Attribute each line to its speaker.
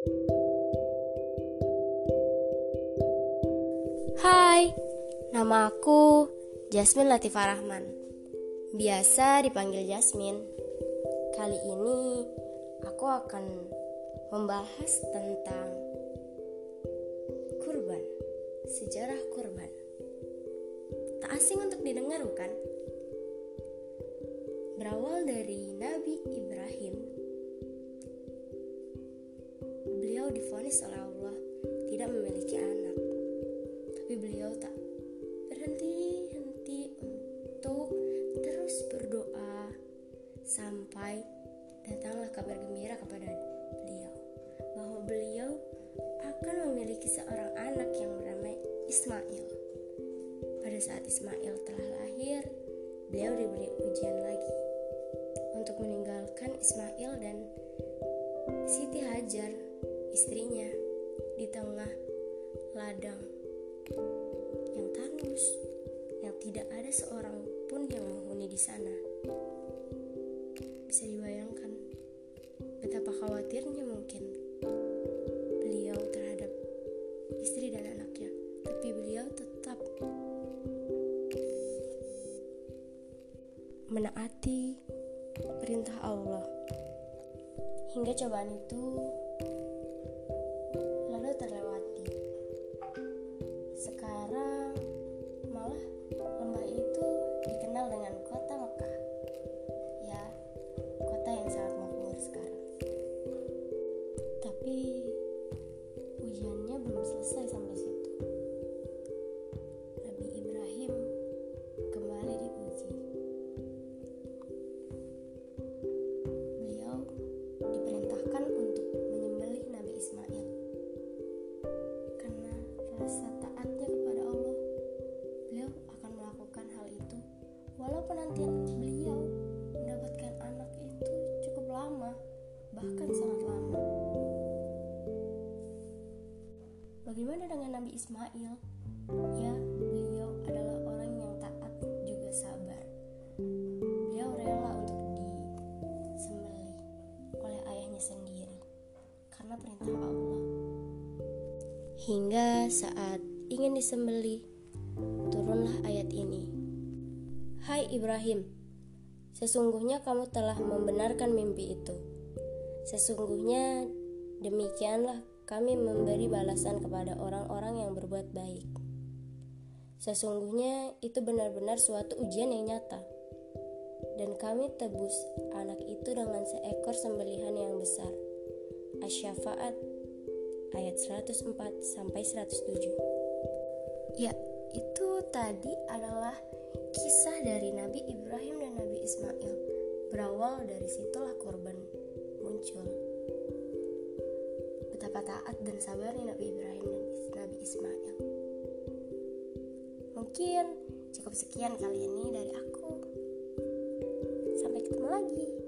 Speaker 1: Hai, nama aku Jasmine Latifah Rahman. Biasa dipanggil Jasmine. Kali ini aku akan membahas tentang kurban, sejarah kurban. Tak asing untuk didengar bukan? Berawal dari Nabi Beliau difonis oleh Allah tidak memiliki anak tapi beliau tak berhenti-henti untuk terus berdoa sampai datanglah kabar gembira kepada beliau bahwa beliau akan memiliki seorang anak yang bernama Ismail. Pada saat Ismail telah lahir, beliau diberi ujian lagi untuk meninggalkan Ismail dan Siti Hajar, istrinya, di tengah ladang yang tandus, yang tidak ada seorang pun yang menghuni di sana. Bisa dibayangkan betapa khawatirnya mungkin beliau terhadap istri dan anaknya, tapi beliau tetap menaati perintah Allah. Hingga cobaan itu Sekarang walau penantian beliau mendapatkan anak itu cukup lama, bahkan sangat lama. Bagaimana dengan Nabi Ismail? Ya, beliau adalah orang yang taat juga sabar. Beliau rela untuk disembelih oleh ayahnya sendiri karena perintah Allah. Hingga saat ingin disembelih, turunlah ayat ini. Hai Ibrahim, sesungguhnya kamu telah membenarkan mimpi itu. Sesungguhnya demikianlah kami memberi balasan kepada orang-orang yang berbuat baik. Sesungguhnya itu benar-benar suatu ujian yang nyata. Dan kami tebus anak itu dengan seekor sembelihan yang besar. Asy-Syafa'at ayat 104 sampai 107. Ya, itu tadi adalah kisah dari Nabi Ibrahim dan Nabi Ismail. Berawal dari situlah korban muncul. Betapa taat dan sabarnya Nabi Ibrahim dan Nabi Ismail. Mungkin cukup sekian kali ini dari aku. Sampai ketemu lagi.